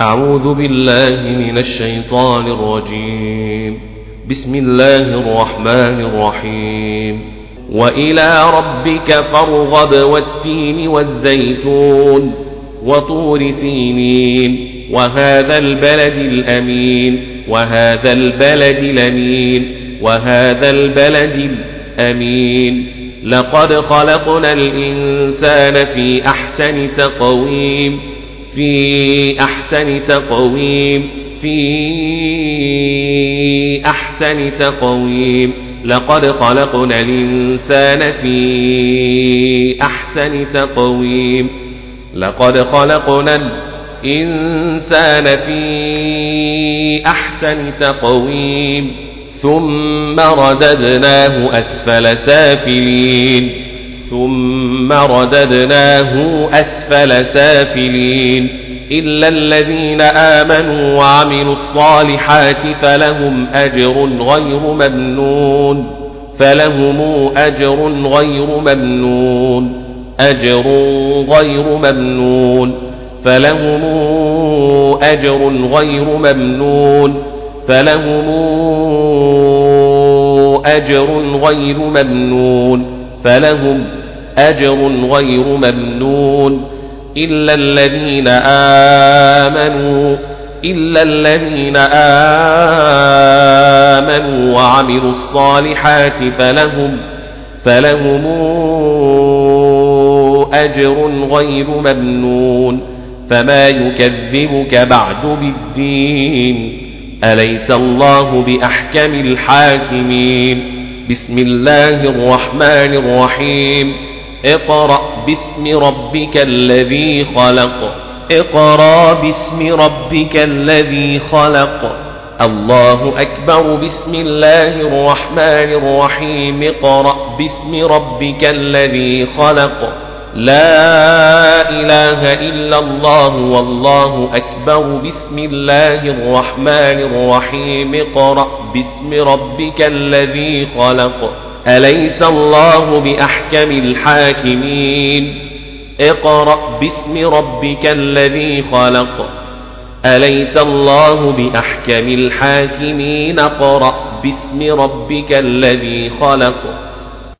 أعوذ بالله من الشيطان الرجيم. بسم الله الرحمن الرحيم. وإلى ربك فارغب والتين والزيتون وطور سينين. وهذا البلد الأمين. وهذا البلد الأمين. وهذا البلد الأمين. لقد خلقنا الإنسان في أحسن تقويم. في أحسن تقويم في أحسن تقويم. لقد خلقنا الإنسان في أحسن تقويم. لقد خلقنا الإنسان في أحسن تقويم. ثم رددناه أسفل سافلين. ثم رددناه أسفل سافلين إلا الذين آمنوا وعملوا الصالحات فلهم أجر غير ممنون فلهم أجر غير ممنون أجر غير ممنون فلهم أجر غير ممنون فلهم أجر غير ممنون فلهم أجر غير ممنون إلا الذين آمنوا إلا الذين آمنوا وعملوا الصالحات فلهم فلهم أجر غير ممنون. فما يكذبك بعد بالدين. أليس الله بأحكم الحاكمين؟ بسم الله الرحمن الرحيم. اقرأ باسم ربك الذي خلق. اقرأ باسم ربك الذي خلق. الله أكبر. بسم الله الرحمن الرحيم. اقرأ باسم ربك الذي خلق. لا إله إلا الله. والله أكبر. بسم الله الرحمن الرحيم. اقرأ باسم ربك الذي خلق. أليس الله بأحكم الحاكمين؟ اقرأ باسم ربك الذي خلق. أليس الله بأحكم الحاكمين؟ اقرأ باسم ربك الذي خلق.